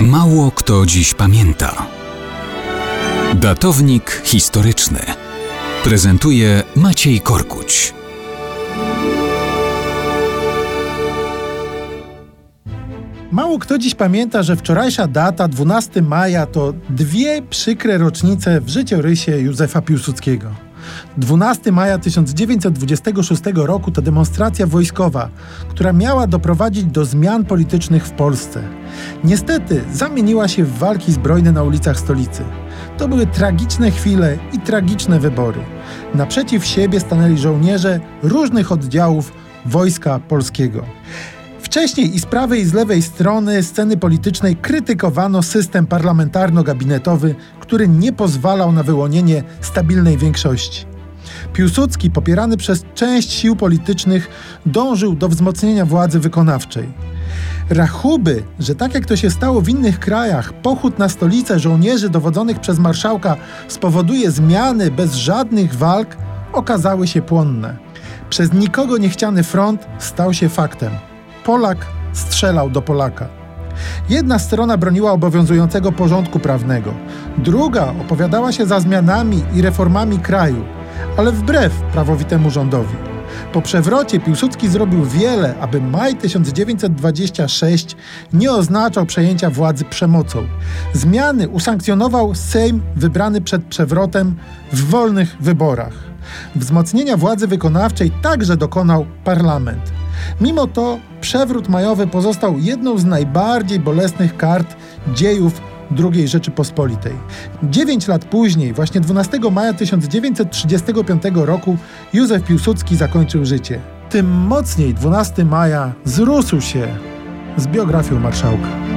Mało kto dziś pamięta. Datownik historyczny prezentuje Maciej Korkuć. Mało kto dziś pamięta, że wczorajsza data, 12 maja, to dwie przykre rocznice w życiorysie Józefa Piłsudskiego. 12 maja 1926 roku to demonstracja wojskowa, która miała doprowadzić do zmian politycznych w Polsce. Niestety zamieniła się w walki zbrojne na ulicach stolicy. To były tragiczne chwile i tragiczne wybory. Naprzeciw siebie stanęli żołnierze różnych oddziałów Wojska Polskiego. Wcześniej i z prawej i z lewej strony sceny politycznej krytykowano system parlamentarno-gabinetowy, który nie pozwalał na wyłonienie stabilnej większości. Piłsudski, popierany przez część sił politycznych, dążył do wzmocnienia władzy wykonawczej. Rachuby, że tak jak to się stało w innych krajach, pochód na stolicę żołnierzy dowodzonych przez marszałka spowoduje zmiany bez żadnych walk, okazały się płonne. Przez nikogo niechciany front stał się faktem. Polak strzelał do Polaka. Jedna strona broniła obowiązującego porządku prawnego, druga opowiadała się za zmianami i reformami kraju, ale wbrew prawowitemu rządowi. Po przewrocie Piłsudski zrobił wiele, aby maj 1926 nie oznaczał przejęcia władzy przemocą. Zmiany usankcjonował Sejm wybrany przed przewrotem w wolnych wyborach. Wzmocnienia władzy wykonawczej także dokonał parlament. Mimo to przewrót majowy pozostał jedną z najbardziej bolesnych kart dziejów II Rzeczypospolitej. Dziewięć lat później, właśnie 12 maja 1935 roku, Józef Piłsudski zakończył życie. Tym mocniej 12 maja zrósł się z biografią marszałka.